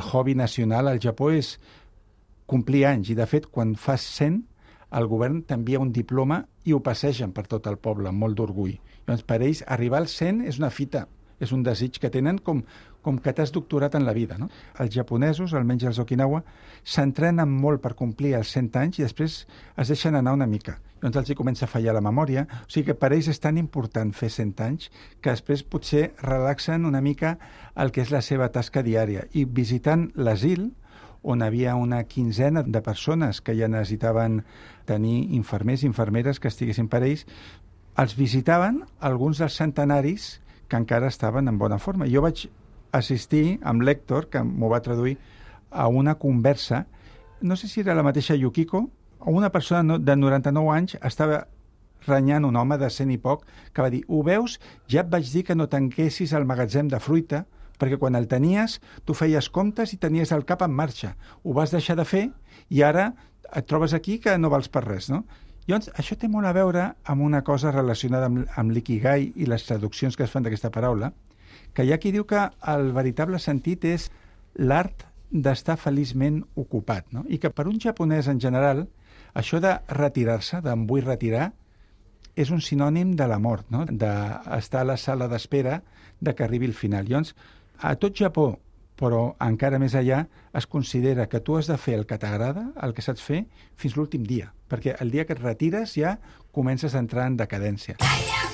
el hobby nacional al Japó és complir anys, i de fet, quan fas 100, el govern t'envia un diploma i ho passegen per tot el poble, amb molt d'orgull. Llavors, per ells, arribar als 100 és una fita, és un desig que tenen com, com que t'has doctorat en la vida. No? Els japonesos, almenys els Okinawa, s'entrenen molt per complir els 100 anys i després es deixen anar una mica. Llavors els hi comença a fallar la memòria. O sigui que per ells és tan important fer 100 anys que després potser relaxen una mica el que és la seva tasca diària. I visitant l'asil, on havia una quinzena de persones que ja necessitaven tenir infermers i infermeres que estiguessin per ells, els visitaven alguns dels centenaris que encara estaven en bona forma. Jo vaig assistir amb l'Hèctor, que m'ho va traduir, a una conversa, no sé si era la mateixa Yukiko, o una persona de 99 anys estava renyant un home de cent i poc que va dir, ho veus, ja et vaig dir que no tanquessis el magatzem de fruita, perquè quan el tenies, tu feies comptes i tenies el cap en marxa. Ho vas deixar de fer i ara et trobes aquí que no vals per res, no? Llavors, això té molt a veure amb una cosa relacionada amb, amb l'ikigai i les traduccions que es fan d'aquesta paraula, que hi ha qui diu que el veritable sentit és l'art d'estar feliçment ocupat, no? I que per un japonès en general, això de retirar-se, d'em vull retirar, és un sinònim de la mort, no? d'estar a la sala d'espera de que arribi el final. Llavors, a tot Japó, però encara més allà, es considera que tu has de fer el que t'agrada, el que saps fer, fins l'últim dia, perquè el dia que et retires ja comences a entrar en decadència. Calla,